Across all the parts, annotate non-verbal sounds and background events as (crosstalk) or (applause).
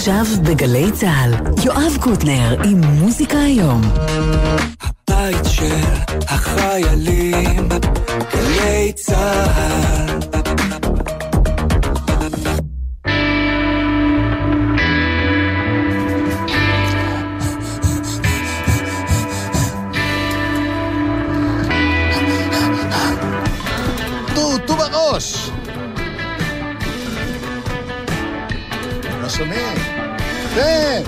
עכשיו בגלי צה"ל, יואב קוטנר עם מוזיקה היום. הבית של החיילים, גלי צה"ל כן!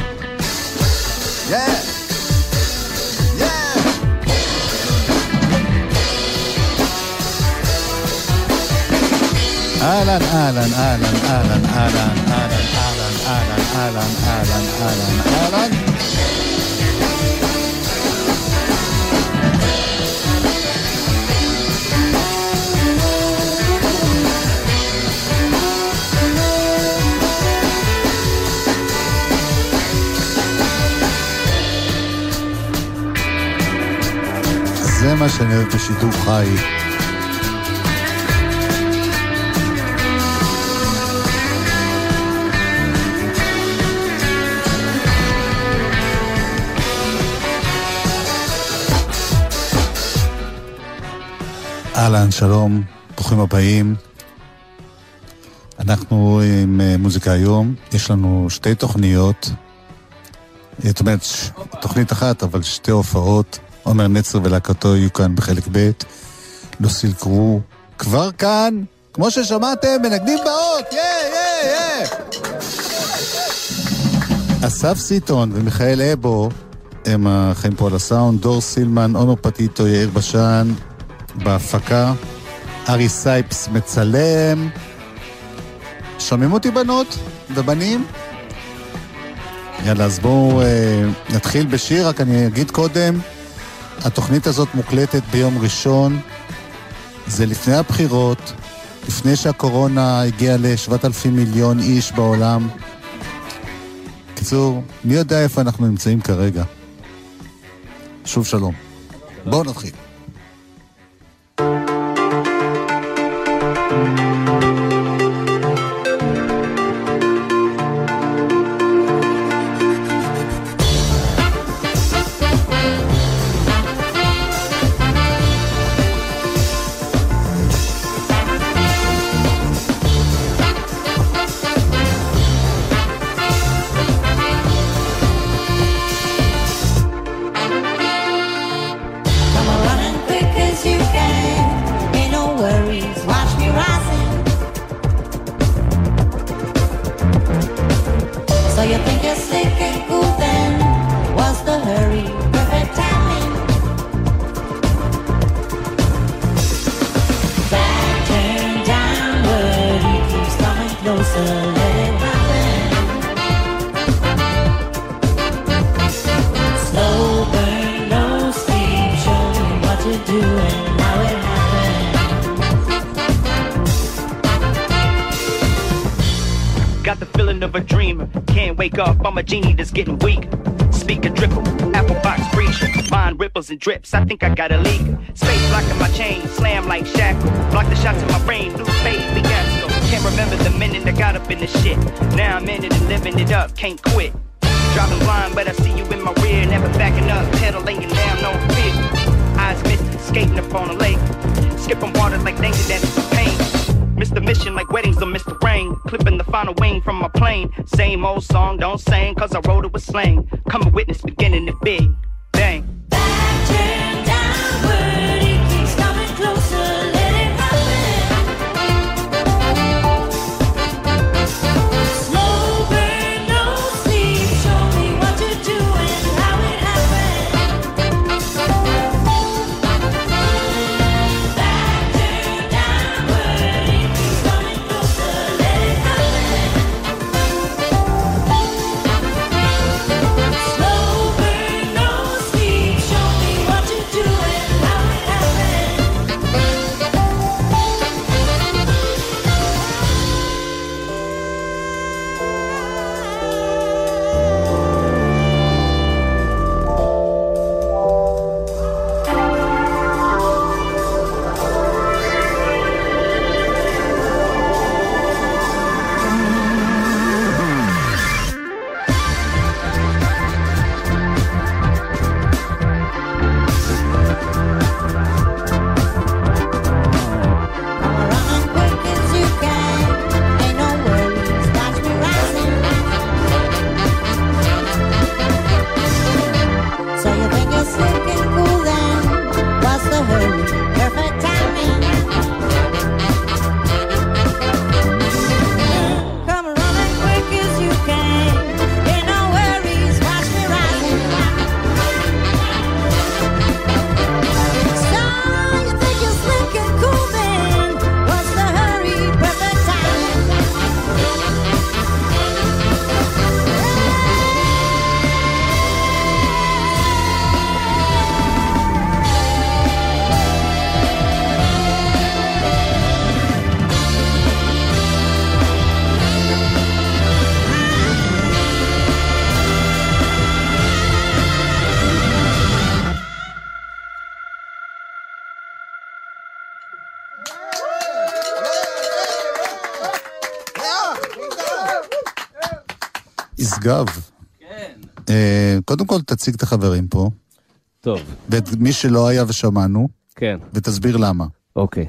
כן! אהלן, אהלן, אהלן, אהלן, אהלן, אהלן, אהלן, אהלן, אהלן, אהלן, אהלן. זה מה שאני אוהב בשידור חי. אהלן, שלום, ברוכים הבאים. אנחנו עם אה, מוזיקה היום, יש לנו שתי תוכניות, זאת אומרת, תוכנית אחת, אבל שתי הופעות. עומר נצר ולהקתו יהיו כאן בחלק ב', לוסיל קרו כבר כאן, כמו ששמעתם, מנגנים באות, יא, יא, יא! אסף סיטון ומיכאל אבו הם החיים פה על הסאונד, דור סילמן, עומר פטיטו, יאיר בשן בהפקה, ארי סייפס מצלם. שומעים אותי בנות ובנים? יאללה, אז בואו אה, נתחיל בשיר, רק אני אגיד קודם, התוכנית הזאת מוקלטת ביום ראשון, זה לפני הבחירות, לפני שהקורונה הגיעה ל-7,000 מיליון איש בעולם. בקיצור, מי יודע איפה אנחנו נמצאים כרגע? שוב שלום. בואו נתחיל. Getting weak. Speaker trickle, apple box breach, mind ripples and drips. I think I got a leak. Space blocking my chain, slam like shackle. Block the shots in my brain, blue baby fiasco. Can't remember the minute I got up in the shit. Now I'm in it and living it up, can't quit. Driving blind, but I see you in my rear, never backing up, pedal laying down, no fear. Eyes misty, skating up on a lake. Skipping water like danger, that's pain. Missed the mission like weddings or the rain. Clipping the final wing from my plane. Same old song, don't sing, cause I wrote it with slang. Come and witness beginning to big. Bang. תציג את החברים פה, טוב, ואת מי שלא היה ושמענו, כן, ותסביר למה. אוקיי.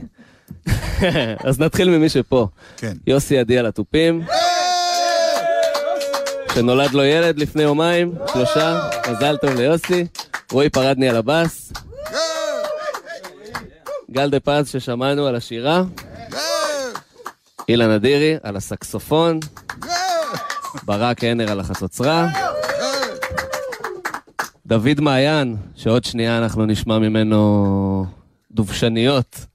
(laughs) אז נתחיל ממי שפה. כן. יוסי עדי על התופים. שנולד לו ילד לפני יומיים, שלושה, מזל טוב ליוסי. רועי פרדני על הבאס. גל דה פז ששמענו על השירה. אילן אדירי על הסקסופון. ברק הנר על החצוצרה. דוד מעיין, שעוד שנייה אנחנו נשמע ממנו דובשניות.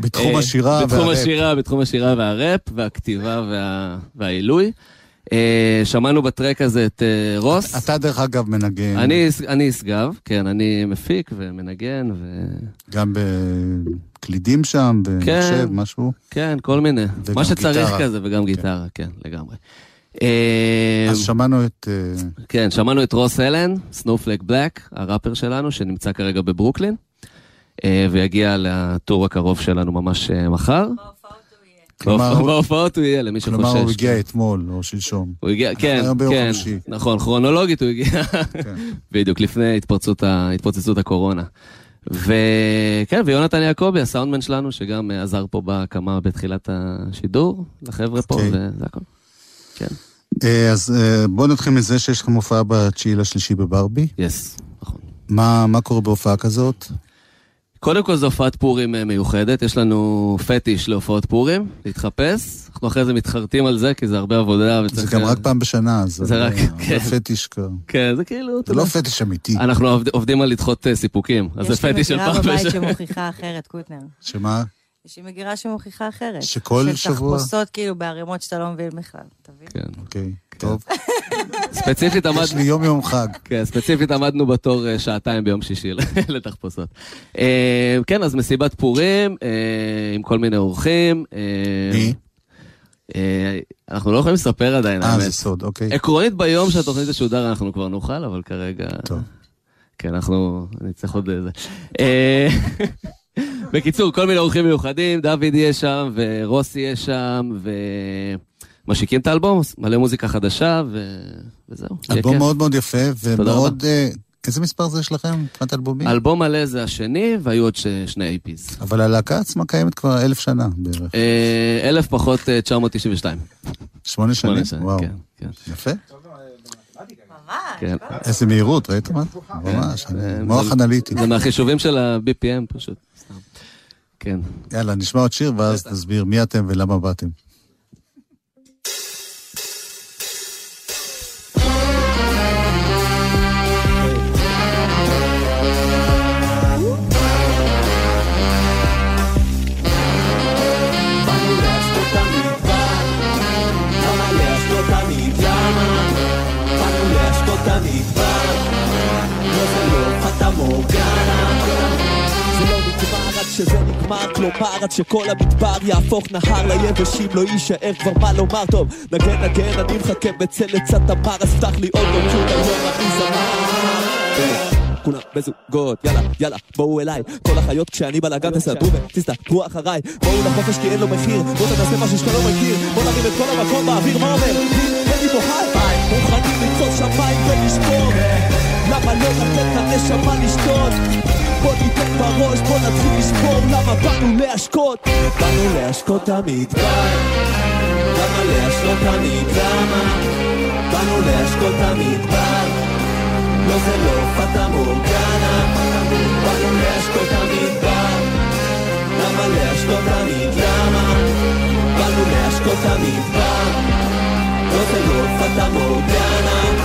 בתחום אה, השירה בתחום והראפ. השירה, בתחום השירה והראפ, והכתיבה וה... והעילוי. אה, שמענו בטרק הזה את אה, רוס. אתה דרך אגב מנגן, אני, ישגב, כן, אני מפיק ומנגן, גם בקלידים שם, במחשב, משהו. וכן, כל מיני. מה שצריך. כזה, וגם גיטרה, כן, לגמרי. אז שמענו את... אה, כן, שמענו את רוס אלן, סנופלק בלק, הראפר שלנו, שנמצא כרגע בברוקלין, אה, ויגיע לטור הקרוב שלנו ממש אה, מחר. כלומר, בהופעות הוא יהיה, למי שחושש. כלומר, הוא הגיע. אתמול או שלשום. הוא הגיע, כן, כן. נכון, כרונולוגית הוא הגיע, כן. (laughs) בדיוק, לפני התפוצצות הקורונה. וכן, ויונתן יעקבי, הסאונדמן שלנו, שגם עזר פה בהקמה בתחילת השידור, לחבר'ה פה, אוקיי. וזה הכל. כן, אה, אז אה, בוא נתחיל מזה שיש לך מופע בתשיעי לשלישי בברבי. יס, נכון. מה מה קורה בהופעה כזאת? קודם כל זו הופעת פורים אה, מיוחדת, יש לנו פטיש להופעות פורים, להתחפש, אנחנו אחרי זה מתחרטים על זה, כי זה הרבה עבודה זה. גם רק פעם בשנה, אז זה רק, לא- כן. זה פטיש כבר. כן, זה כאילו, זה לא. פטיש אמיתי. אנחנו עובד- עובדים על לדחות סיפוקים, אז זה פטיש של יש לי פעם מגירה בבית בשנה. שמוכיחה אחרת, קוטנר. שמה? יש לי מגירה שמוכיחה אחרת. שכל של שבוע? תחפושות כאילו בערימות שאתה לא מבין בכלל, תבין? כן. אוקיי, טוב. ספציפית עמד... יש לי יום יום חג. כן, ספציפית עמדנו בתור אה, שעתיים ביום שישי (laughs) לתחפושות. אה, כן, אז מסיבת פורים אה, עם כל מיני אורחים. אה, מי? אה, אנחנו לא יכולים לספר עדיין, אה, האמת. זה סוד, אוקיי. עקרונית ביום שהתוכנית תשודר אנחנו כבר נוכל, אבל כרגע... טוב. כן, אנחנו... אני צריך עוד איזה... אה, בקיצור, כל מיני אורחים מיוחדים, דוד יהיה שם, ורוסי יהיה שם, ומשיקים את האלבום, מלא מוזיקה חדשה, ו... וזהו. אלבום. מאוד מאוד יפה, ומאוד... אה, איזה מספר זה יש לכם מבחינת אלבומים? אלבום מלא זה השני, והיו עוד ש... שני APs. אבל הלהקה עצמה קיימת כבר אלף שנה בערך. אה, אלף פחות אה, 992. שמונה שנים? שמונה שנים, וואו. כן, כן. יפה. כן. איזה מהירות, ראית מה? ממש, מוח אנליטי. זה מהחישובים של ה-BPM פשוט. כן. יאללה, נשמע עוד שיר ואז תסביר מי אתם ולמה באתם. נגמר, כלומר עד שכל המדבר יהפוך נהר ליבשים, לא יישאר כבר מה לומר טוב. נגן נגן, אני מחכה בצל לצד תמר, אז פתח לי עוד שוב היום אני זמר. כולם בזוגות, יאללה, יאללה, בואו אליי כל החיות כשאני בלאגן תסדרו ותסתכלו אחריי בואו לחופש כי אין לו מחיר בואו תנסה משהו שאתה לא מכיר בואו נרים את כל המקום באוויר, מה אומר? תן לי פה היי מוכנים לתפוס שמיים ולשבור למה לא לתת לנשמה לשתות? בוא ניתן בראש, בוא נתחיל לשבור למה באנו להשקות? באנו להשקות המדבר למה להשקות תמיד? למה? באנו להשקות המדבר לא זה לא פטה מורגנה באנו להשקות המדבר למה להשקות תמיד? למה? באנו להשקות המדבר לא זה לא פטה מורגנה בוא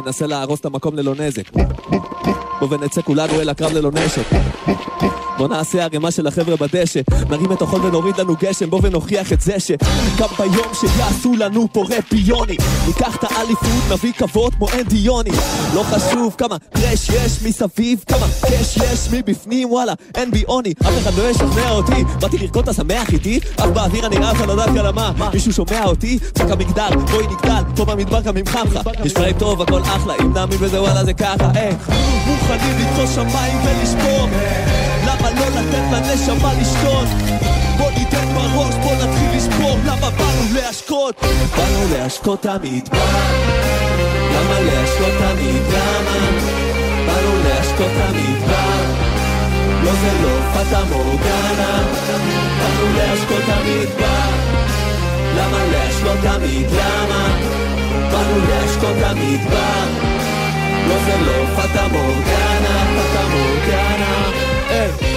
ננסה להרוס את המקום ללא נזק בוא ונצא כולנו אל הקרב ללא נשק. בוא נעשה ערימה של החבר'ה בדשא נרים את החול ונוריד לנו גשם בוא ונוכיח את זה שגם ביום שיעשו לנו פה רפיוני ניקח את האליפות נביא כבוד כמו אנדי יוני. לא חשוב כמה קרש יש מסביב כמה קש יש מבפנים וואלה אין בי עוני. אף אחד לא ישכנע אותי. באתי לרקוד את השמח איתי? אך באוויר אני רב על הדעת כלמה מישהו שומע אותי? צעק המגדל בואי נגדל פה במדבר גם עם חמך נשמע טוב הכל אחלה. אם נאמין בזה וואלה זה ככה. אה מוכנים לתפוס שמיים ולשבור למה לא לתת לנשמה לשתות? בוא ניתן בראש, בוא נתחיל לספור למה באנו להשקות באנו להשקות המדבר למה להשקות תמיד? למה? באנו להשקות המדבר לא זה לא פטה מורגנה באנו להשקות המדבר למה להשקות תמיד? למה? באנו להשקות המדבר לא זה לא פטה מורגנה, פטה מורגנה היי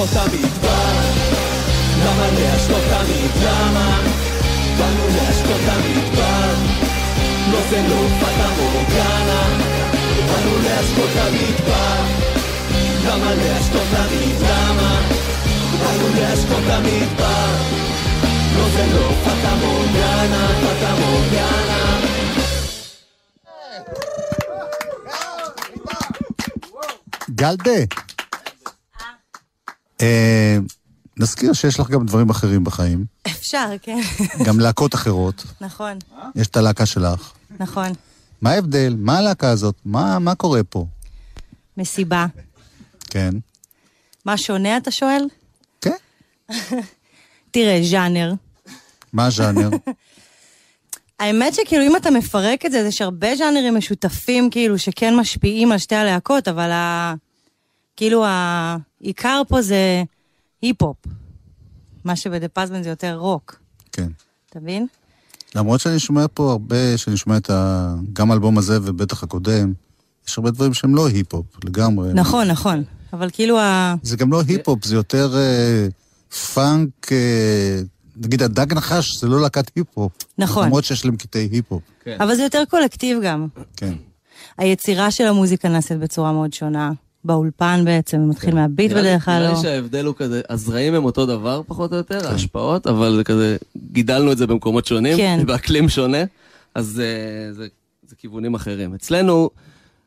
באנו להשקות המדבר למה להשקות תמיד? למה? באנו להשקות המדבר לא זה לא פטה מורגנה באנו להשקות המדבר למה להשקות תמיד? למה? באנו להשקות המדבר לא זה לא פטה מורגנה, פטה מורגנה גלדה. אה, נזכיר שיש לך גם דברים אחרים בחיים, אפשר, כן. גם להקות אחרות. נכון, יש את הלהקה שלך. נכון. מה ההבדל? מה הלהקה הזאת? מה, מה קורה פה? מסיבה. כן. מה שונה, אתה שואל? כן. (laughs) תראה, ז'אנר. מה הז'אנר? (laughs) האמת שכאילו אם אתה מפרק את זה, יש הרבה ז'אנרים משותפים כאילו שכן משפיעים על שתי הלהקות, אבל ה... כאילו העיקר פה זה היפ-הופ. מה שבדה פזמן זה יותר רוק, כן. אתה מבין? למרות שאני שומע פה הרבה, שאני שומע את ה... גם האלבום הזה ובטח הקודם, יש הרבה דברים שהם לא היפ-הופ, לגמרי. נכון, נכון. אבל כאילו ה... זה גם לא היפ-הופ, זה יותר אה, פאנק, אה, נגיד הדג נחש זה לא להקת היפ-הופ. נכון. למרות שיש להם קטעי היפ-הופ, אבל זה יותר קולקטיב גם. כן. היצירה של המוזיקה נעשית בצורה מאוד שונה. באולפן בעצם, מתחיל מהביט בדרך כלל, נראה לא. לי שההבדל הוא כזה, הזרעים הם אותו דבר פחות או יותר, ההשפעות, אבל זה כזה, גידלנו את זה במקומות שונים, כן. (laughs) באקלים שונה, אז אה, זה זה כיוונים אחרים. אצלנו,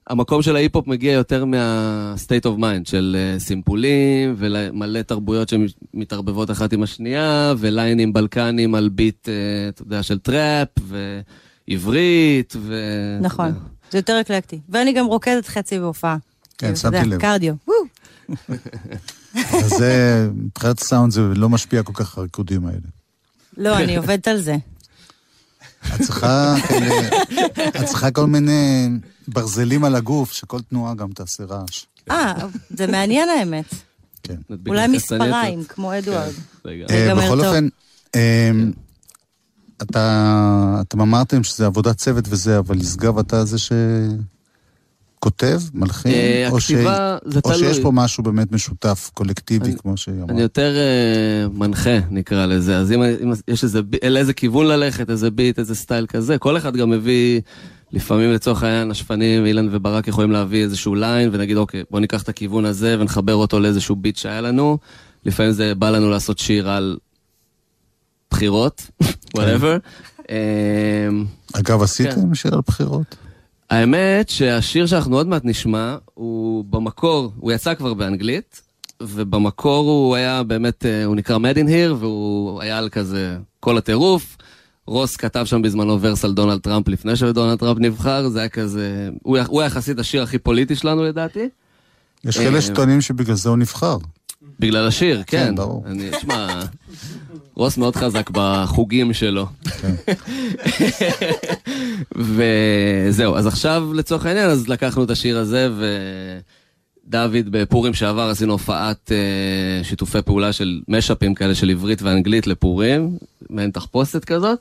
המקום של ההיפ-הופ מגיע יותר מה-state of mind, של אה, סימפולים, ומלא תרבויות שמתערבבות אחת עם השנייה, וליינים בלקנים על ביט, אה, אתה יודע, של טראפ, ועברית, ו... נכון. זה יותר אקלקטי. ואני גם רוקדת חצי בהופעה. כן, שמתי לב. קרדיו. וואו. אז זה, מבחינת סאונד זה לא משפיע כל כך הריקודים האלה. לא, אני עובדת על זה. את צריכה כאלה, את צריכה כל מיני ברזלים על הגוף, שכל תנועה גם תעשה רעש. אה, זה מעניין האמת. כן. אולי מספריים. כמו אדוארד. כן, אה, בכל טוב. אופן, אה, אתה, אתם אמרתם שזה עבודת צוות וזה, אבל ישגב אתה זה שכותב, מלחין, אה, או, ש... הכתיבה, או שיש. פה משהו באמת משותף, קולקטיבי, אני- כמו שהיא אני אמרה. יותר אה, מנחה, נקרא לזה. אז אם, אם יש איזה, ב- לאיזה כיוון ללכת, איזה ביט, איזה סטייל כזה, כל אחד גם מביא, לפעמים לצורך העניין, השפנים, אילן וברק יכולים להביא איזשהו line, ונגיד, אוקיי, בוא ניקח את הכיוון הזה ונחבר אותו לאיזשהו ביט שהיה לנו. לפעמים זה בא לנו לעשות שיר על בחירות, (laughs) whatever. אה, אגב, עשיתם שיר על בחירות? האמת שהשיר שאנחנו עוד מעט נשמע, הוא במקור, הוא יצא כבר באנגלית, ובמקור הוא היה באמת, אה, הוא נקרא Made in Here, והוא היה על כזה כל הטירוף. רוס כתב שם בזמנו ורס על דונלד טראמפ לפני שדונלד טראמפ נבחר, זה היה כזה, הוא הוא יחסית השיר הכי פוליטי שלנו לדעתי. יש אה, כאלה שטוענים שבגלל זה הוא נבחר. בגלל השיר, כן. כן, ברור. אני, שמע, רוס מאוד חזק בחוגים שלו. כן. וזהו, אז עכשיו לצורך העניין, אז לקחנו את השיר הזה, ודוד בפורים שעבר עשינו הופעת אה, שיתופי פעולה של משאפים כאלה של עברית ואנגלית לפורים, מעין תחפושת כזאת,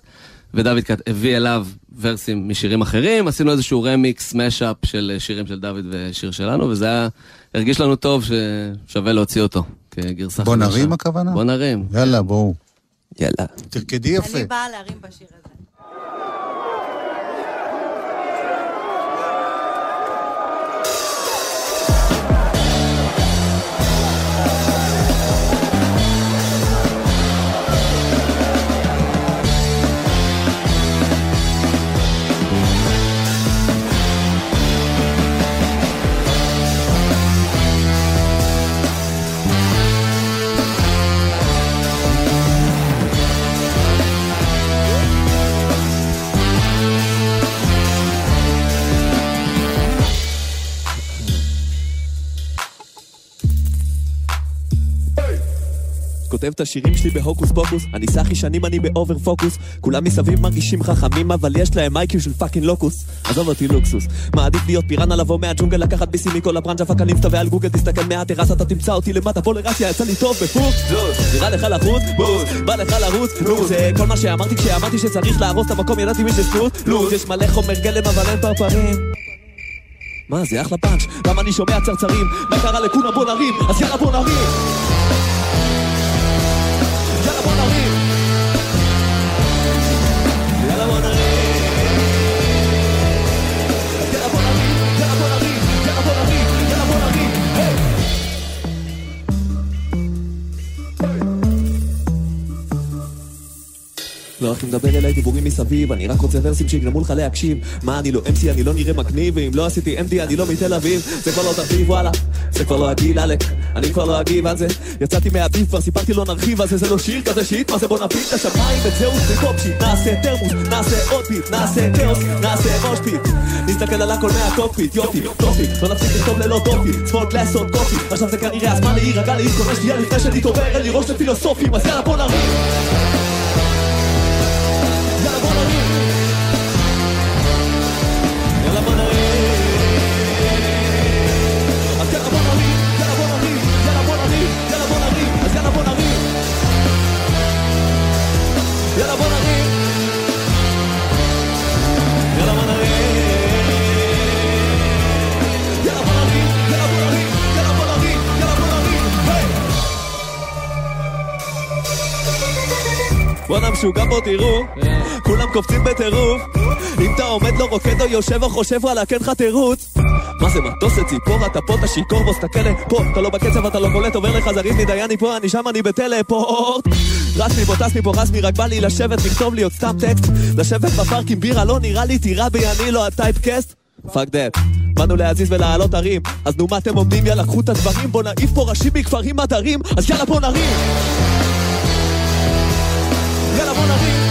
ודוד הביא אליו ורסים משירים אחרים, עשינו איזשהו רמיקס, משאפ של שירים של דוד ושיר שלנו, וזה היה, הרגיש לנו טוב ששווה להוציא אותו כגרסה בוא חדשה. נרים הכוונה? בוא נרים. יאללה, בואו. יאללה. תרקדי יפה. אני באה להרים בשיר הזה. כותב את השירים שלי בהוקוס פוקוס, אני סאחי שנים אני ב over focus, כולם מסביב מרגישים חכמים, אבל יש להם IQ של fucking לוקוס. עזוב אותי לוקסוס, מעדיף להיות פיראנה לבוא מהג'ונגל, לקחת ביסים מכל הברנז'ה, fuck אני מסתובב על גוגל, תסתכל מהטרס, אתה תמצא אותי למטה, בוא לרסיה, יצא לי טוב בפוק, זוז, נראה לך לחוץ, בוז, בא לך לרוץ, נו, זה כל מה שאמרתי. מה זה אחלה פאנץ', למה אני שומע צרצרים? מה קרה לכולם? בוא נרים, אז יאללה בוא נרים! לא הכי מדבר אליי דיבורים מסביב, אני רק רוצה ורסים שיגרמו לך להקשיב. מה אני לא MC, אני לא נראה מגניב, ואם לא עשיתי MD אני לא מתל אביב. זה כבר לא תרחיב וואלה, זה כבר לא הגיל עלק, אני כבר לא אגיב על זה. יצאתי מהביב, כבר סיפרתי לא נרחיב על זה, זה לא שיר כזה שיט, מה זה בוא נפיל את השמיים וזהו זה פופ שיט, נעשה תרמוס, נעשה עוד פיט, נעשה כאוס, נעשה ראש פיט נסתכל על הכל מהקוקפיט, יופי, טופי, לא נפסיק לכתוב ללא דופי, צפות לעשות קופי, עכשיו זה כנראה הזמן להירגע להתכונן שנייה לפני שאני קובר, אין לי ראש לפילוסופים, אז יאללה בוא נריב בואנה משוגע בוא תראו, כולם קופצים בטירוף. אם אתה עומד לא רוקד או יושב או חושב וואלה כן לך תירוץ מה זה מטוס זה ציפור אתה פה אתה שיכור בוא סתכל פה אתה לא בקצב אתה לא קולט עובר לך זרים מדי אני פה אני שם אני בטלפורט. רץ מפה טס מפה רץ מי רק בא לי לשבת לכתוב לי עוד סתם טקסט. לשבת בפארק עם בירה לא נראה לי טירה בי אני לא הטייפקסט פאק דאט באנו להזיז ולהעלות ערים אז נו מה אתם עומדים יאללה קחו את הדברים בוא נעיף פה ראשים מכפרים עדרים. אז יאללה בוא נרים Yeah, I wanna be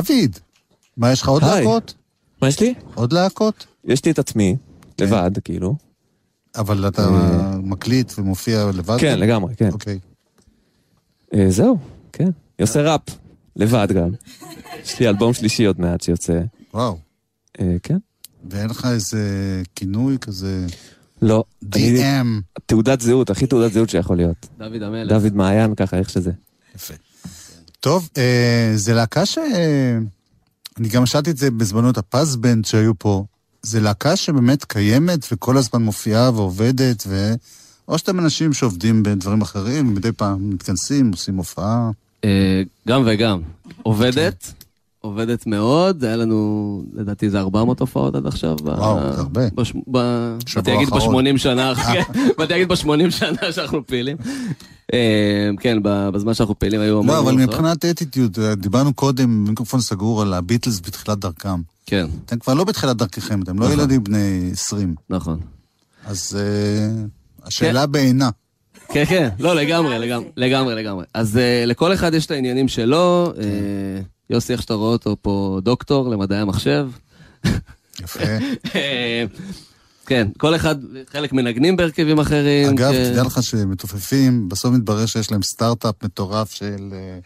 דוד, מה, יש לך עוד היי. להקות? מה יש לי? עוד להקות? יש לי את עצמי, לבד, כאילו. אבל אתה מקליט ומופיע לבד? כן, לגמרי, כן. אוקיי. אה, זהו, כן. אני עושה ראפ, לבד גם. (laughs) יש לי אלבום שלישי עוד מעט שיוצא. וואו. אה, כן. ואין לך איזה כינוי כזה... לא. DM. תעודת זהות, הכי תעודת זהות שיכול להיות. דוד המלך. דוד מעיין, ככה, איך שזה. יפה. טוב, אה, זה להקה ש... אני גם שאלתי את זה בזמנו את הפזבנד שהיו פה. זה להקה שבאמת קיימת וכל הזמן מופיעה ועובדת, ו... או שאתם אנשים שעובדים בדברים אחרים, מדי פעם מתכנסים, עושים הופעה. אה, גם וגם. עובדת, עובדת מאוד, היה לנו, לדעתי זה 400 הופעות עד עכשיו. וואו, זה הרבה. בש- ב- שבוע באתי להגיד האחרון. ב-80 שנה, (laughs) כן, באתי להגיד ב-80 שנה שאנחנו פעילים. אה, כן, בזמן שאנחנו פעילים היו המון לא, אבל. מבחינת אטיטיוד, דיברנו קודם, מיקרופון סגור על הביטלס בתחילת דרכם. כן, אתם כבר לא בתחילת דרככם, אתם לא נכון. ילדים בני 20. נכון. אז אה, השאלה בעינה. כן, כן, לא, לגמרי, לגמרי, לגמרי. אז לכל אחד יש את העניינים שלו. יוסי, איך שאתה רואה אותו פה, דוקטור למדעי המחשב. יפה. (laughs) כן, כל אחד, חלק מנגנים בהרכבים אחרים. אגב, כן. תדע לך שמתופפים, בסוף מתברר שיש להם סטארט-אפ מטורף של... אה,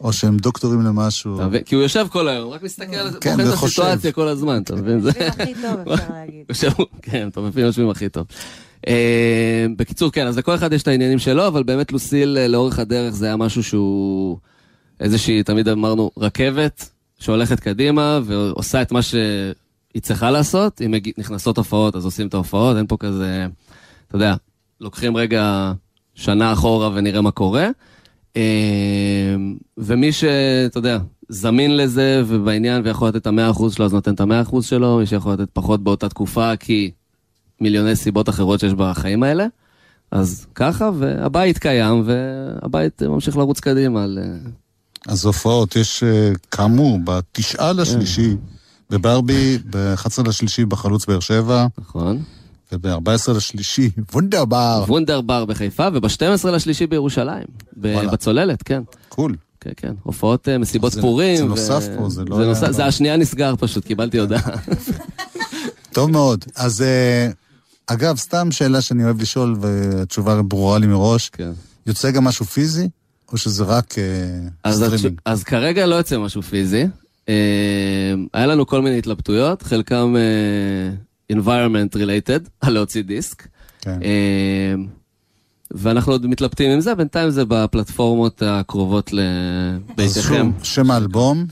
או שהם דוקטורים למשהו. מבין? כי הוא יושב כל היום, רק מסתכל על זה, כן, בוחן את. הסיטואציה כל הזמן, אתה מבין? זה- הכי טוב, אפשר (laughs) להגיד. כן, מטורפים יושבים הכי טוב. אה, בקיצור, כן, אז לכל אחד יש את העניינים שלו, אבל באמת לוסיל אה, לאורך הדרך זה היה משהו שהוא איזושהי, תמיד אמרנו, רכבת שהולכת קדימה ועושה את מה שהיא צריכה לעשות. אם נכנסות הופעות, אז עושים את ההופעות, אין פה כזה, אתה יודע, לוקחים רגע שנה אחורה ונראה מה קורה. אה, ומי שאתה יודע, זמין לזה ובעניין ויכול לתת את המאה אחוז שלו, אז נותן את המאה אחוז שלו, מי שיכול לתת פחות באותה תקופה, כי מיליוני סיבות אחרות שיש בחיים האלה. אז ככה, והבית קיים, והבית ממשיך לרוץ קדימה. אז הופעות, יש אה, כאמור, בתשעה לשלישי בברבי, ב-11 לשלישי בחלוץ באר שבע, נכון. וב-14 לשלישי, וונדרבר. וונדרבר בחיפה, וב-12 לשלישי בירושלים. ב-. בצוללת, כן. קול. כן, כן. הופעות, אה, מסיבות זה- פורים. זה ו- נוסף פה, זה לא זה, נוסף, זה השנייה נסגר פשוט, קיבלתי הודעה. (laughs) טוב מאוד. אז אה, אגב, סתם שאלה שאני אוהב לשאול, והתשובה ברורה לי מראש, כן. יוצא גם משהו פיזי, או שזה רק אה, אז. סטרימינג? אז כרגע לא יוצא משהו פיזי. אה, היה לנו כל מיני התלבטויות, חלקם אה, environment related, (laughs) על להוציא דיסק. כן. ואנחנו עוד מתלבטים עם זה, בינתיים זה בפלטפורמות הקרובות אז לביתכם. שוב, שם האלבום,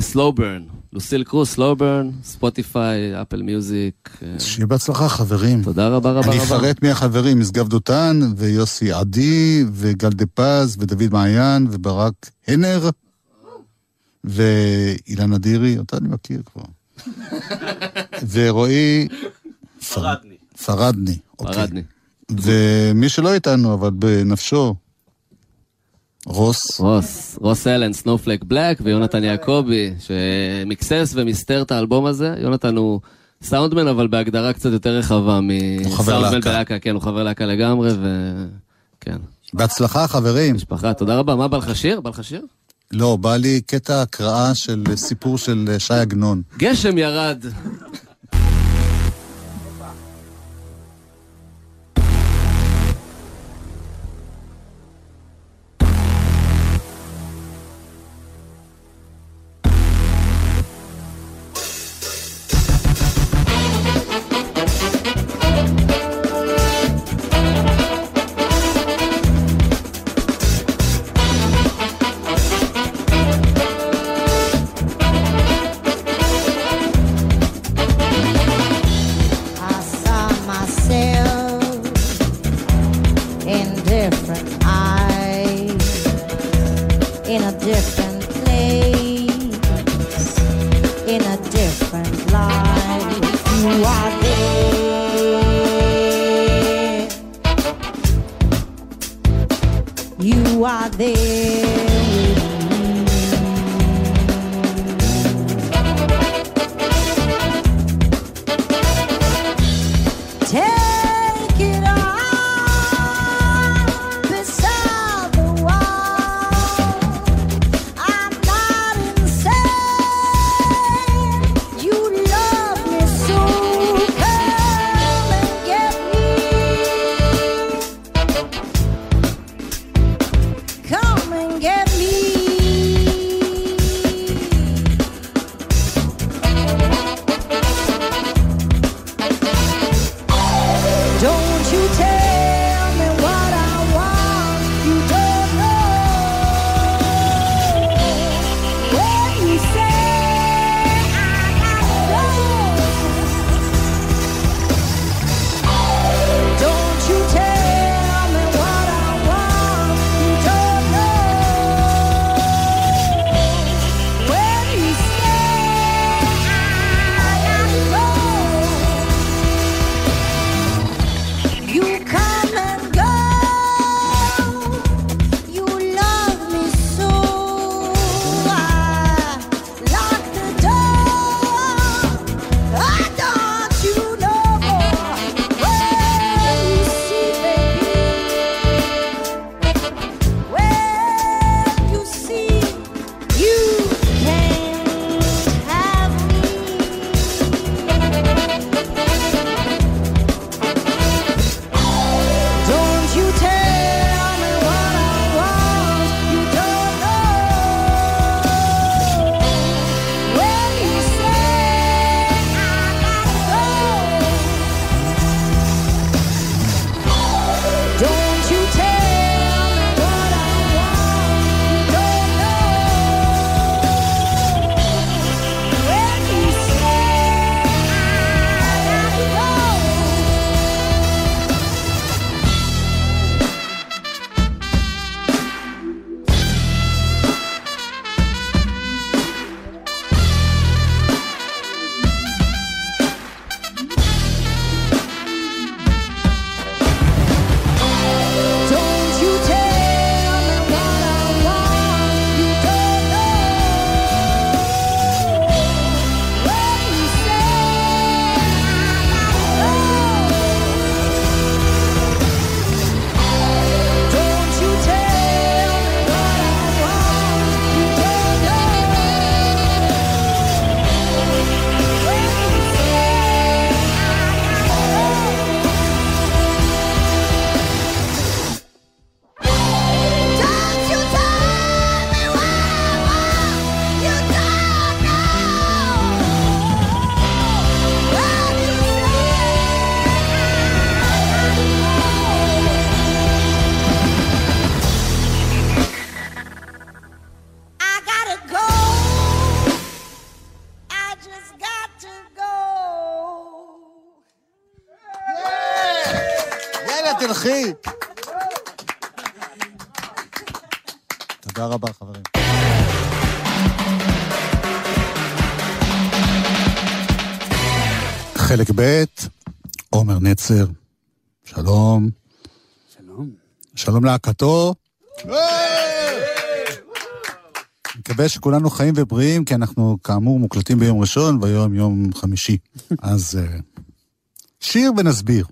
Slow Burn, לוסיל קרו, Slow Burn, ספוטיפיי, אפל מיוזיק. אה, שיהיה בהצלחה, חברים. תודה רבה רבה אני רבה. אפרט מי החברים, משגב דותן, ויוסי עדי, וגל דה פז, ודוד מעיין, וברק הנר, ואילן אדירי, אותה אני מכיר כבר. (laughs) ורועי... פרדני. פרדני, אוקיי. פרדני. ומי שלא איתנו, אבל בנפשו, רוס. רוס, רוס אלן, סנופלק בלק ויונתן יעקבי, שמקסס ומסתר את האלבום הזה. יונתן הוא סאונדמן, אבל בהגדרה קצת יותר רחבה מסאונדמן להקה. בלהקה. כן, הוא חבר להקה לגמרי, וכן. בהצלחה, חברים. משפחה, תודה רבה. מה בא לך שיר? בא לך שיר? לא, בא לי קטע הקראה של סיפור של שי עגנון. גשם ירד. נצר, שלום. שלום. שלום להקתו. מקווה שכולנו חיים ובריאים, כי אנחנו כאמור מוקלטים ביום ראשון, והיום יום חמישי. (laughs) אז אה, שיר ונסביר.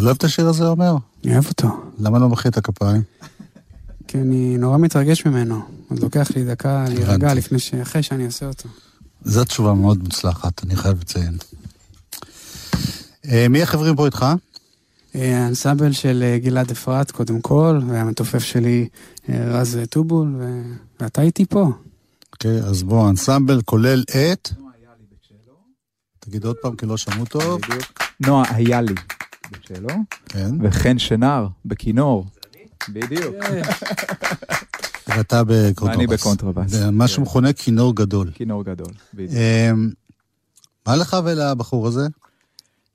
אתה לא אוהב את השיר הזה, עומר? אני אוהב אותו. למה לא מחא את הכפיים? כי אני נורא מתרגש ממנו. עוד לוקח לי דקה להירגע. לפני ש... אחרי שאני עושה אותו. זו תשובה מאוד מוצלחת, אני חייב לציין. אה, מי החברים פה איתך? אה, האנסמבל של אה, גלעד אפרת, קודם כל, והמתופף שלי רז טובול. ואתה איתי פה. אוקיי, אז בוא, האנסמבל כולל את... תגיד עוד פעם, כי לא שמעו טוב. נועה איילי בצ'לו, כן. וחן שנהר בכינור. בדיוק. (laughs) ואתה בקונטרבאס. ואני בקונטרבאס. זה מה כן. שמכונה כינור גדול. כינור גדול, בדיוק. אמ, מה לך ולבחור הזה?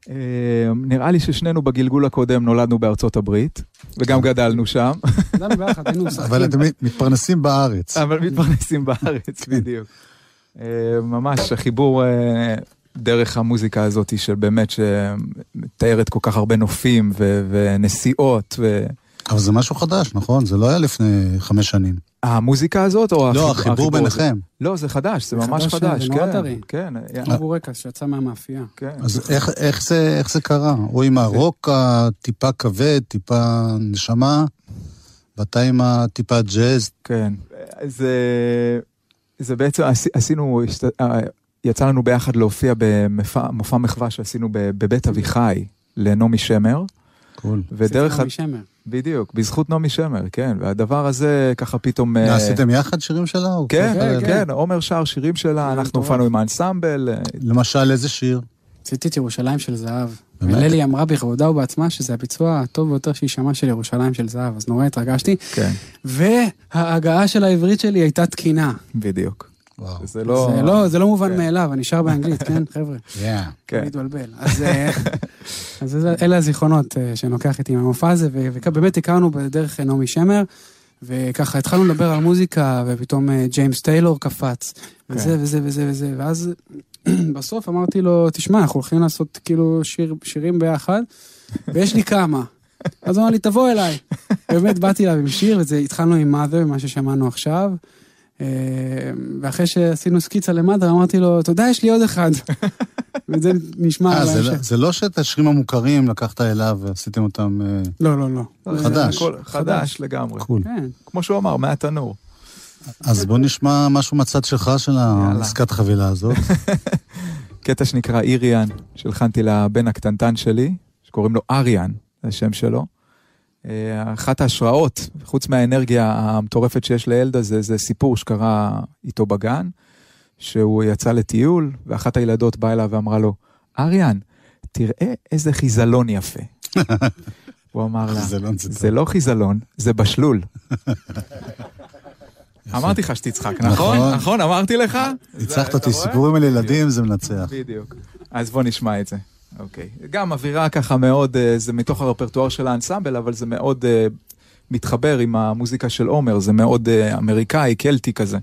אה, נראה לי ששנינו בגלגול הקודם נולדנו בארצות הברית, וגם גדלנו שם, (laughs) גדלנו ביחד, היינו משחקים. אבל אתם מתפרנסים בארץ. אבל מתפרנסים בארץ, בדיוק. אה, ממש החיבור אה, דרך המוזיקה הזאת של באמת שמתארת כל כך הרבה נופים ו- ונסיעות. ו... אבל זה משהו חדש, נכון? זה לא היה לפני חמש שנים. המוזיקה הזאת או לא, החיבור הזה? ביניכם. לא, זה חדש, זה ממש חדש, חדש, זה נורא כן. טרי. כן, היה- כמו בורקס שיצא מהמאפייה. כן. אז איך, איך, זה, איך זה קרה? הוא עם הרוק הטיפה כבד, טיפה נשמה, ואתה עם הטיפה ג'אז. כן. זה, זה בעצם, עשי- עשינו, אה, יצא לנו ביחד להופיע במופע מחווה שעשינו בבית אביחי לנעמי שמר. קול. ודרך... ה- משמר. בדיוק, בזכות נעמי שמר, כן. והדבר הזה ככה פתאום... אה, עשיתם יחד שירים שלה? כן, כן? כן, עומר שר שירים שלה, אנחנו. הופענו עם האנסמבל. אה, למשל, איזה שיר? עשיתי את ירושלים של זהב. באמת? וללי אמרה בכבודה ובעצמה שזה הביצוע הטוב ביותר שהיא שמעה של ירושלים של זהב, אז נורא התרגשתי. כן, וההגעה של העברית שלי הייתה תקינה. בדיוק. וואו. זה לא... זה לא, זה לא מובן כן. מאליו, אני שר באנגלית, כן, (laughs) חבר'ה? Yeah. כן. להתבלבל. אז, אה, (laughs) אז אלה הזיכרונות אה, שאני לוקח איתי מהמופע הזה, ובאמת הכרנו בדרך נעמי שמר, וככה התחלנו לדבר על מוזיקה, ופתאום אה, ג'יימס טיילור קפץ, וזה כן. וזה וזה וזה, ואז (clears throat) בסוף אמרתי לו, תשמע, אנחנו הולכים לעשות כאילו שיר, שירים ביחד, ויש לי כמה. אז הוא אמר לי, תבוא אליי. (laughs) באמת באתי אליו עם שיר, והתחלנו עם mother, מה ששמענו עכשיו. אה, ואחרי שעשינו סקיצה למטה, אמרתי לו, אתה יודע, יש לי עוד אחד. (laughs) וזה נשמע אה, על זה, ההמשך. לא- זה לא שאת השירים המוכרים לקחת אליו ועשיתם אותם... אה, לא, לא, לא. זה חדש. חדש לגמרי. קול. כן. כמו שהוא אמר, מהתנור. אז בוא נשמע משהו מהצד שלך של העסקת חבילה הזאת. (laughs) קטע שנקרא איריאן, שהלחנתי לבן הקטנטן שלי, שקוראים לו אריאן, זה השם שלו. אה, אחת ההשראות, חוץ מהאנרגיה המטורפת שיש לילד הזה, זה סיפור שקרה איתו בגן, שהוא יצא לטיול, ואחת הילדות באה אליו ואמרה לו, אריאן, תראה איזה חיזלון יפה. (laughs) הוא אמר לה, זה לא חיזלון, זה בשלול. (laughs) אמרתי לך שתצחק, נכון? נכון. נכון, אמרתי לך? אתה אותי? סיפורים על ילדים זה מנצח. בדיוק. אז בוא נשמע את זה. אוקיי. גם אווירה ככה מאוד, אה, זה מתוך הרפרטואר של האנסמבל, אבל זה מאוד אה, מתחבר עם המוזיקה של עומר, זה מאוד אה, אמריקאי, קלטי כזה.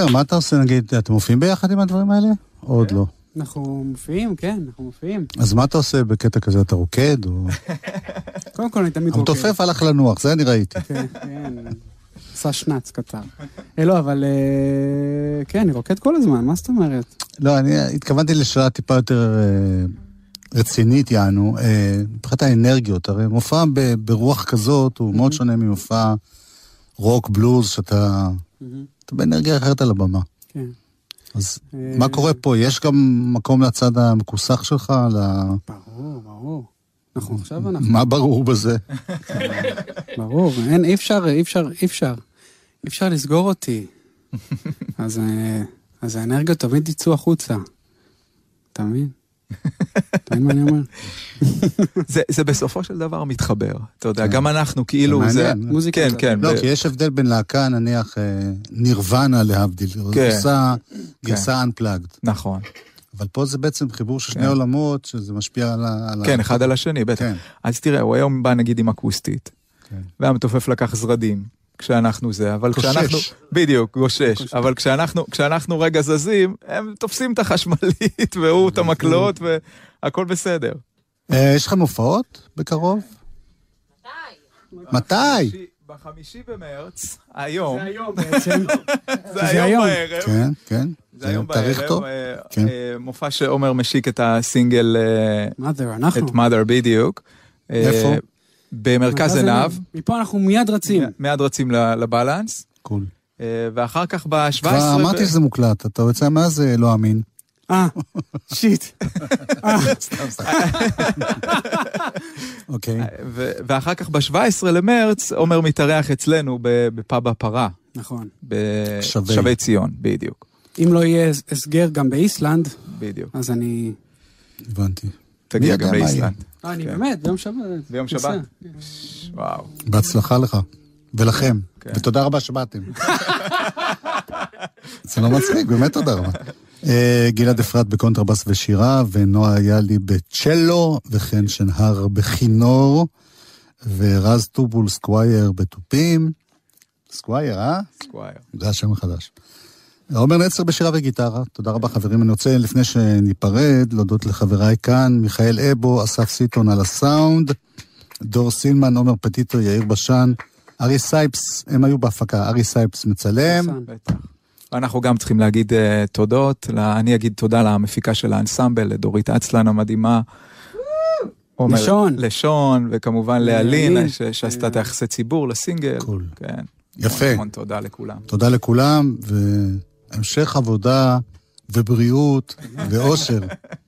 עומר, מה אתה עושה נגיד, אתם מופיעים ביחד עם הדברים האלה? או עוד לא? אנחנו מופיעים, כן, אנחנו מופיעים. אז מה אתה עושה בקטע כזה? אתה רוקד? או... קודם כל, אני תמיד רוקד. המתופף הלך לנוח, זה אני ראיתי. כן, כן. עשה שנץ קצר. אה, לא, אבל אה, כן, אני רוקד כל הזמן, מה זאת אומרת? לא, אני התכוונתי לשאלה טיפה יותר אה, רצינית, יענו, מבחינת האנרגיות. הרי מופע ברוח כזאת הוא מאוד שונה ממופע רוק, בלוז, שאתה אתה באנרגיה אחרת על הבמה. כן. אז אה, מה קורה פה? יש גם מקום לצד המכוסח שלך? ברור, ברור. אנחנו עכשיו אנחנו... מה ברור בזה? (laughs) ברור, אין, אי אפשר, אי אפשר, אי אפשר. אי אפשר לסגור אותי. (laughs) אז, אה, אז האנרגיות תמיד יצאו החוצה. אתה מבין? אתה מבין מה אני אומר? זה, זה בסופו של דבר מתחבר. אתה יודע, גם אנחנו כאילו... זה מעניין. כן, כן. לא, כי יש הבדל בין להקה, נניח, אה, נירוונה להבדיל. כן. גרסה, גרסה unplugged. נכון. אבל פה זה בעצם חיבור של שני כן. עולמות, שזה משפיע על ה... על ה- כן, אחד על השני, בטח. כן. אז תראה, הוא היום בא נגיד עם אקוסטית, כן. והמתופף לקח זרדים, כשאנחנו זה, אבל גושש. כשאנחנו... בדיוק, גושש. אבל כשאנחנו, כשאנחנו רגע זזים, הם תופסים את החשמלית, (laughs) והוא את המקלות, והכל בסדר. אה, יש לך מופעות בקרוב? מתי? בחמישי במרץ, היום, היום (laughs) בעצם. זה זה היום. בערב, כן, כן. זה היום בערב. אה, כן. אה, מופע שעומר משיק את הסינגל, mother, אנחנו. את mother בדיוק. איפה? במרכז עיניו, מפה אנחנו מיד רצים. מיד רצים לבלנס, קול. אה, ואחר כך ב-17... כבר אמרתי שזה מוקלט, אתה יוצא מה זה לא אמין. אה, שיט. (laughs) (laughs) אוקיי. ו- ואחר כך ב-17 למרץ, עומר מתארח אצלנו בפאב הפרה, נכון. שבי. בשבי ציון, בדיוק, אם לא יהיה הסגר גם באיסלנד, בדיוק. אז אני... הבנתי. תגיע גם באיסלנד. אה, אני כן. באמת, ביום שבת. ביום. שבת? וואו. בהצלחה לך. ולכם. כן. ותודה רבה שבאתם. (laughs) זה לא מצחיק, באמת תודה רבה. אה, גלעד אפרת בקונטרבאס ושירה, ונועה איילי בצ'לו, וחן שנהר בכינור, ורז טובול סקווייר בתופים. סקווייר, אה? סקווייר. זה השם החדש. עומר נצר בשירה וגיטרה, תודה רבה חברים. אני רוצה, לפני שניפרד, להודות לחבריי כאן, מיכאל אבו, אסף סיטון על הסאונד, דור סילמן, עומר פטיטו, יאיר בשן, ארי סייפס, הם היו בהפקה, ארי סייפס מצלם. בטח. אנחנו גם צריכים להגיד uh, תודות, לה, אני אגיד תודה למפיקה של האנסמבל, לדורית אצלן המדהימה. עומר- לשון. לשון, וכמובן לאלין, שעשתה את היחסי ציבור לסינגל. Cool. כן. יפה. המון תודה לכולם. תודה לכולם, והמשך עבודה ובריאות ואושר. (laughs)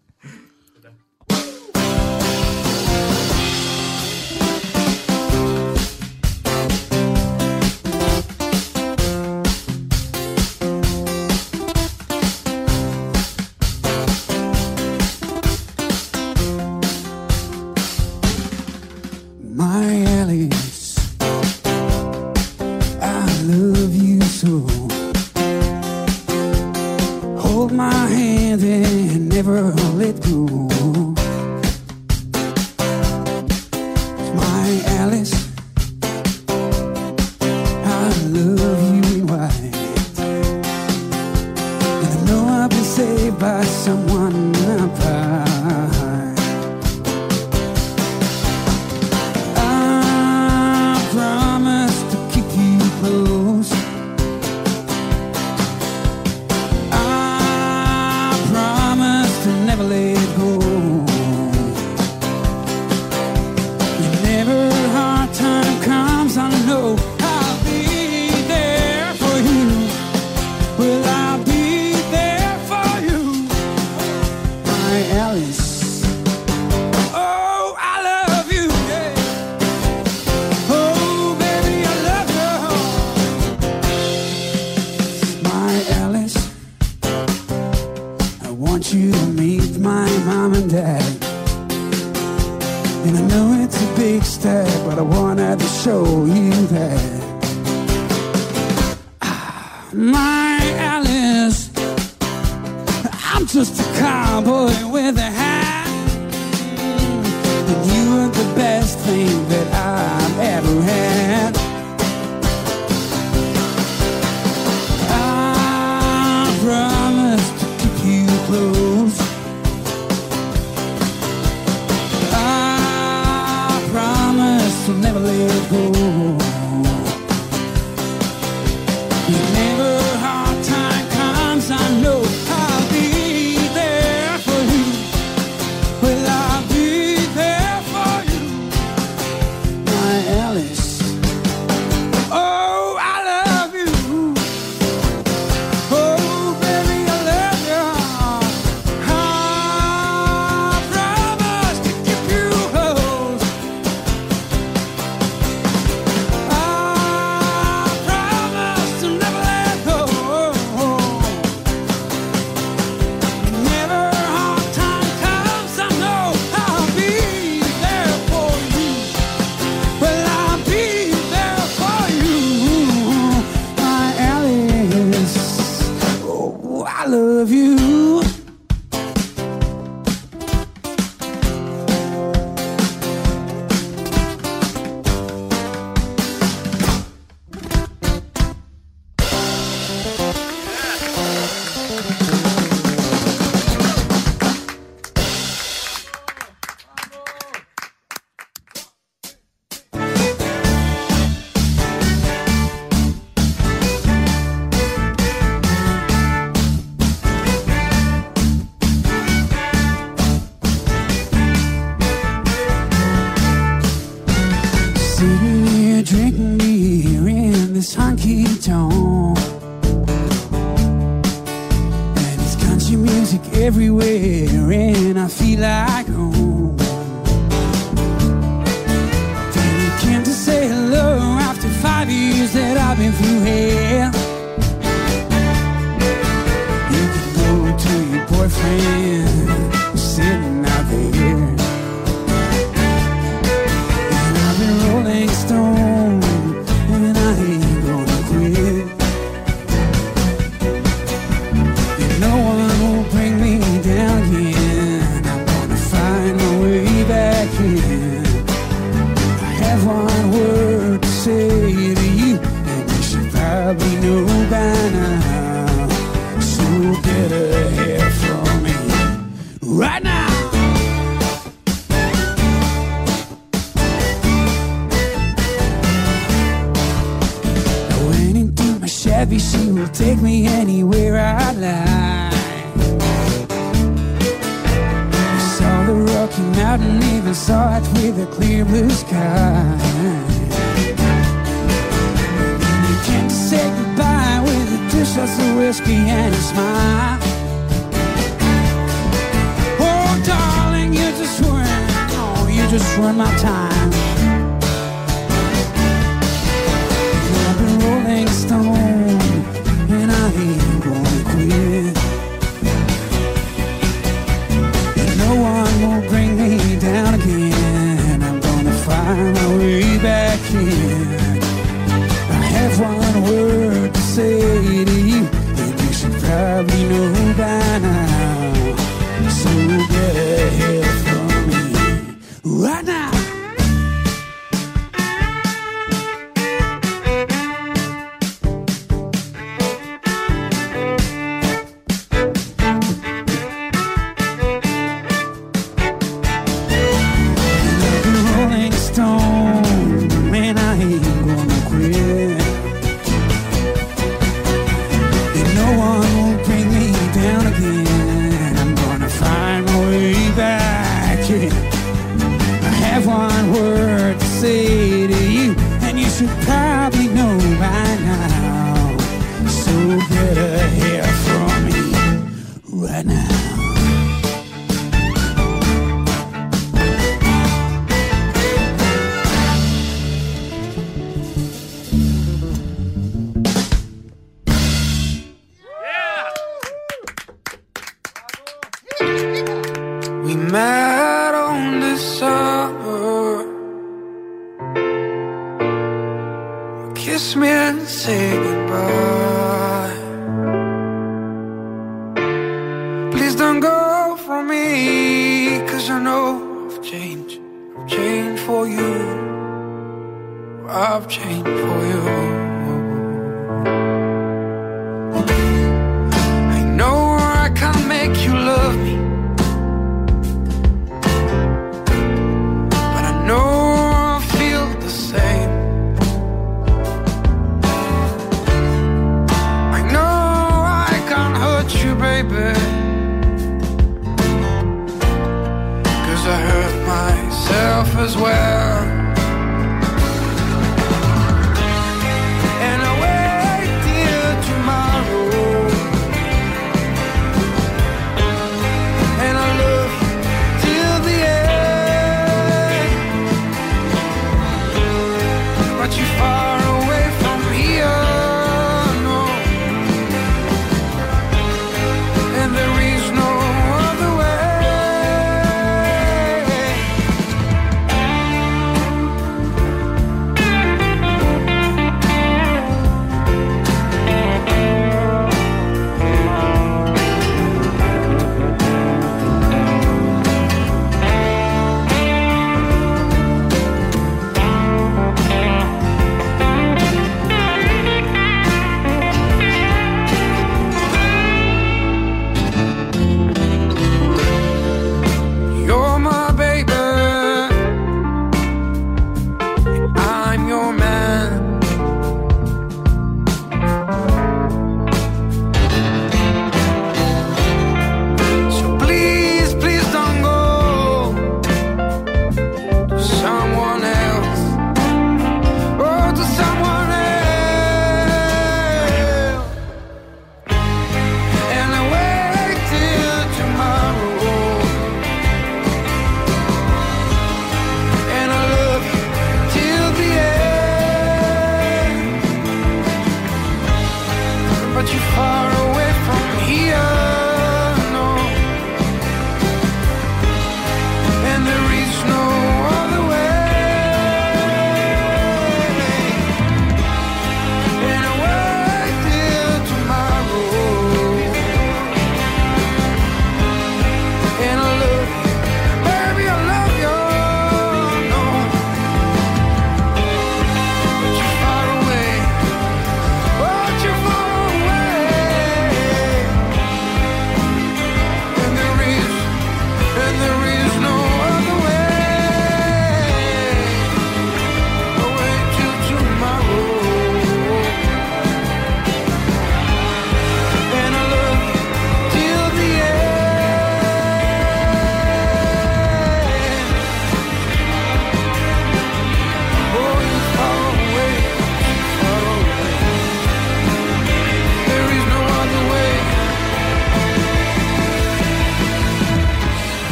it's a big step, but I wanted to show you that. Ah, My Alice, I'm just a cowboy with a hat. And you are the best thing that I've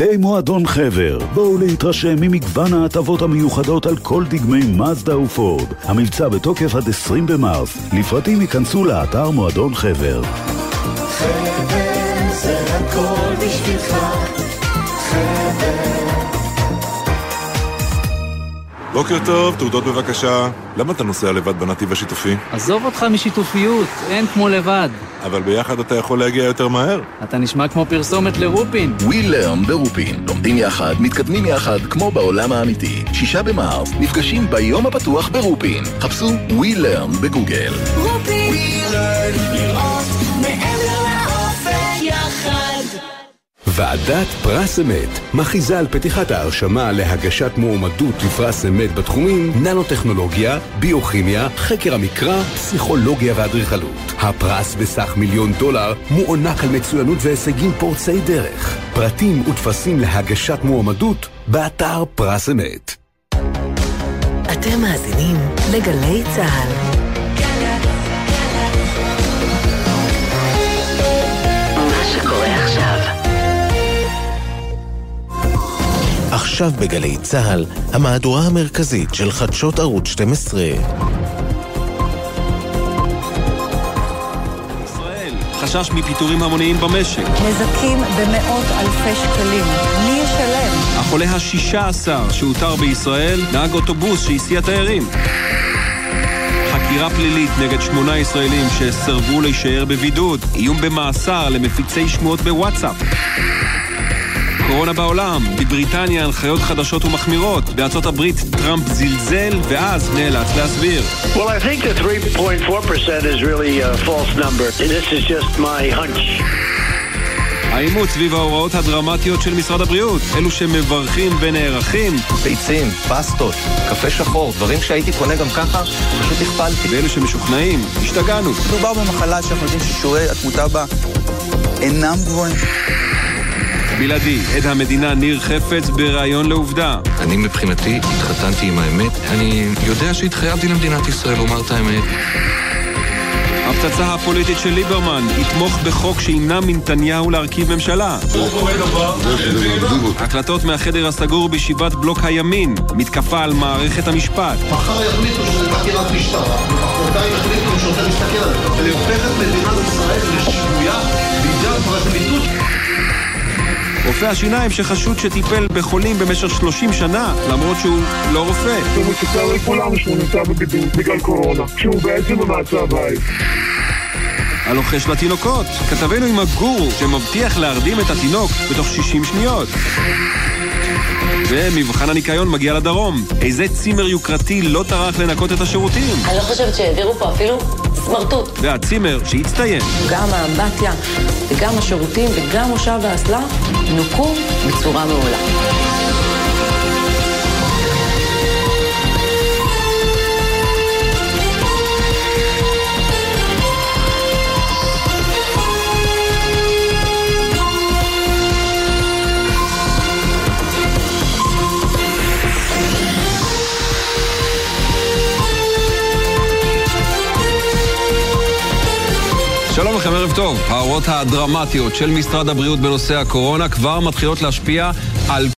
עמיתי מועדון חבר, בואו להתרשם ממגוון ההטבות המיוחדות על כל דגמי מזדה ופורד. המבצע בתוקף עד 20 במרס. לפרטים ייכנסו לאתר מועדון חבר. חבר זה הכל בשבילך, חבר. בוקר טוב, תעודות בבקשה. למה אתה נוסע לבד בנתיב השיתופי? עזוב אותך משיתופיות, אין כמו לבד. אבל ביחד אתה יכול להגיע יותר מהר. אתה נשמע כמו פרסומת לרופין. We Learn ברופין. לומדים יחד, מתקדמים יחד, כמו בעולם האמיתי. שישה במרס, נפגשים ביום הפתוח ברופין. חפשו We Learn בגוגל. רופין, לראות מעבר ועדת פרס אמת מכריזה על פתיחת ההרשמה להגשת מועמדות לפרס אמת בתחומים ננוטכנולוגיה, ביוכימיה, חקר המקרא, פסיכולוגיה ואדריכלות. הפרס בסך מיליון דולר מוענק על מצוינות והישגים פורצי דרך. פרטים וטפסים להגשת מועמדות באתר פרס אמת. אתם מאזינים לגלי צה"ל. עכשיו בגלי צה"ל, המהדורה המרכזית של חדשות ערוץ 12. חשש מפיטורים המוניים במשק. נזקים במאות אלפי שקלים. מי ישלם? החולה השישה עשר שאותר בישראל, נהג אוטובוס שהסיע תיירים. חקירה פלילית נגד שמונה ישראלים שסרבו להישאר בבידוד. איום במאסר למפיצי שמועות בוואטסאפ. קורונה בעולם, בבריטניה הנחיות חדשות ומחמירות, בארצות הברית טראמפ זלזל ואז נאלץ להסביר. Well, I think the 3.4% is really a false number. This is just my hunch. העימות סביב ההוראות הדרמטיות של משרד הבריאות, אלו שמברכים ונערכים. ביצים, פסטות, קפה שחור, דברים שהייתי קונה גם ככה, פשוט הכפלתי. ואלו שמשוכנעים, השתגענו. מדובר במחלה שאנחנו יודעים ששיעורי התמותה בה אינם גבוהים. בלעדי, עד המדינה ניר חפץ בריאיון לעובדה. אני מבחינתי התחתנתי עם האמת. אני יודע שהתחייבתי למדינת ישראל לומר את האמת. הפצצה הפוליטית של ליברמן יתמוך בחוק שימנע מנתניהו להרכיב ממשלה. הקלטות מהחדר הסגור בישיבת בלוק הימין, מתקפה על מערכת המשפט. מחר יחליטו שזה חקירת משטרה, ומחרתיים יחליטו שזה מסתכל עליהם. ולהופך את מדינת ישראל לשבויה בידי הפרקליטות. רופא השיניים שחשוד שטיפל בחולים במשך 30 שנה, למרות שהוא לא רופא. הוא מספר לכולם שהוא נמצא בבידוד בגלל קורונה, כשהוא בעצם במעצר בית. הלוחש לתינוקות, כתבנו עם הגורו שמבטיח להרדים את התינוק בתוך 60 שניות. ומבחן הניקיון מגיע לדרום. איזה צימר יוקרתי לא טרח לנקות את השירותים? אני לא חושבת שהעבירו פה אפילו סמרטוט. והצימר שהצטיין. גם האמבטיה וגם השירותים וגם מושב האסלה נוקו בצורה מעולה. שלום לכם, ערב טוב. ההוראות הדרמטיות של משרד הבריאות בנושא הקורונה כבר מתחילות להשפיע על